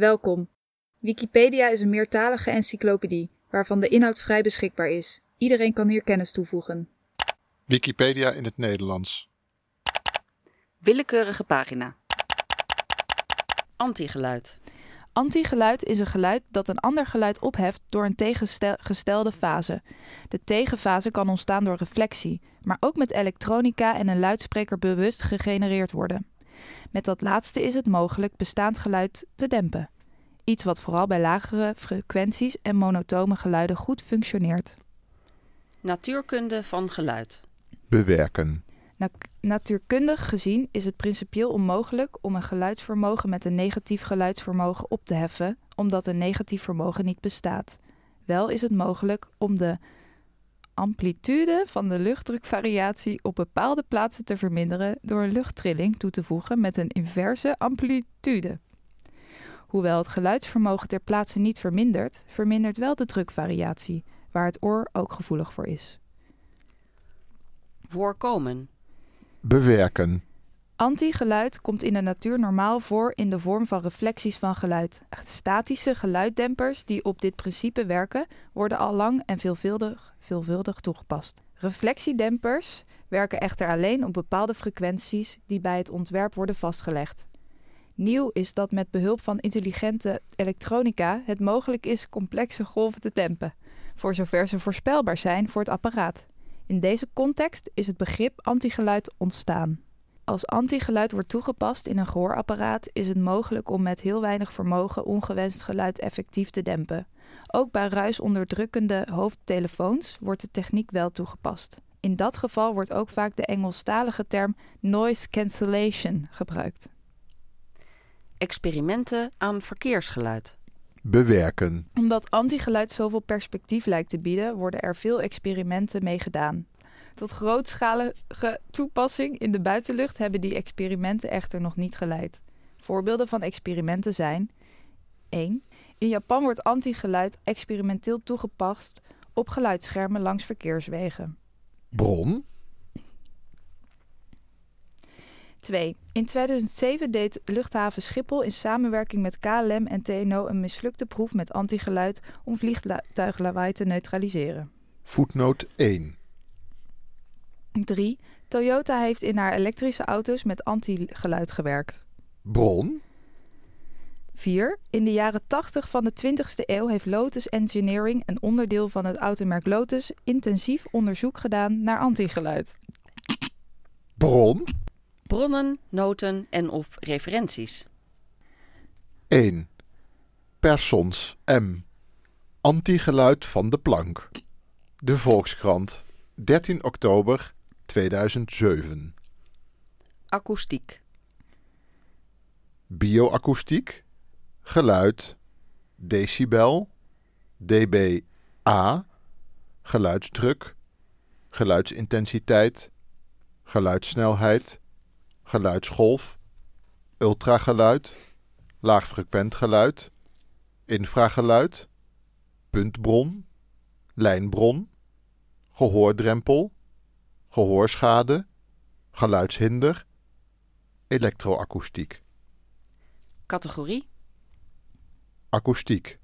Welkom. Wikipedia is een meertalige encyclopedie, waarvan de inhoud vrij beschikbaar is. Iedereen kan hier kennis toevoegen. Wikipedia in het Nederlands. Willekeurige pagina. Antigeluid. Antigeluid is een geluid dat een ander geluid opheft door een tegengestelde fase. De tegenfase kan ontstaan door reflectie, maar ook met elektronica en een luidspreker bewust gegenereerd worden. Met dat laatste is het mogelijk bestaand geluid te dempen. Iets wat vooral bij lagere frequenties en monotone geluiden goed functioneert. Natuurkunde van geluid. Bewerken. Na natuurkundig gezien is het principieel onmogelijk om een geluidsvermogen met een negatief geluidsvermogen op te heffen, omdat een negatief vermogen niet bestaat. Wel is het mogelijk om de amplitude van de luchtdrukvariatie op bepaalde plaatsen te verminderen door een luchttrilling toe te voegen met een inverse amplitude. Hoewel het geluidsvermogen ter plaatse niet vermindert, vermindert wel de drukvariatie, waar het oor ook gevoelig voor is. Voorkomen. Bewerken. Antigeluid komt in de natuur normaal voor in de vorm van reflecties van geluid. Statische geluiddempers die op dit principe werken, worden al lang en veelvuldig, veelvuldig toegepast. Reflectiedempers werken echter alleen op bepaalde frequenties die bij het ontwerp worden vastgelegd. Nieuw is dat met behulp van intelligente elektronica het mogelijk is complexe golven te dempen, voor zover ze voorspelbaar zijn voor het apparaat. In deze context is het begrip antigeluid ontstaan. Als antigeluid wordt toegepast in een gehoorapparaat, is het mogelijk om met heel weinig vermogen ongewenst geluid effectief te dempen. Ook bij ruisonderdrukkende hoofdtelefoons wordt de techniek wel toegepast. In dat geval wordt ook vaak de Engelstalige term noise cancellation gebruikt. Experimenten aan verkeersgeluid. Bewerken. Omdat antigeluid zoveel perspectief lijkt te bieden, worden er veel experimenten mee gedaan. Tot grootschalige toepassing in de buitenlucht hebben die experimenten echter nog niet geleid. Voorbeelden van experimenten zijn 1. In Japan wordt antigeluid experimenteel toegepast op geluidsschermen langs verkeerswegen. Bron. 2. In 2007 deed luchthaven Schiphol in samenwerking met KLM en TNO een mislukte proef met antigeluid om vliegtuiglawaai te neutraliseren. Voetnoot 1. 3. Toyota heeft in haar elektrische auto's met antigeluid gewerkt. Bron. 4. In de jaren 80 van de 20ste eeuw heeft Lotus Engineering, een onderdeel van het automerk Lotus, intensief onderzoek gedaan naar antigeluid. Bron. Bronnen, noten en of referenties. 1. Persons M. Antigeluid van de plank. De Volkskrant. 13 oktober 2007. Akoestiek. Bioakoestiek. Geluid. Decibel. dBA. Geluidsdruk. Geluidsintensiteit. Geluidssnelheid. Geluidsgolf. Ultrageluid. Laagfrequent geluid. Infrageluid. Puntbron. Lijnbron. Gehoordrempel. Gehoorschade. Geluidshinder. Elektroakoestiek. Categorie. Akoestiek.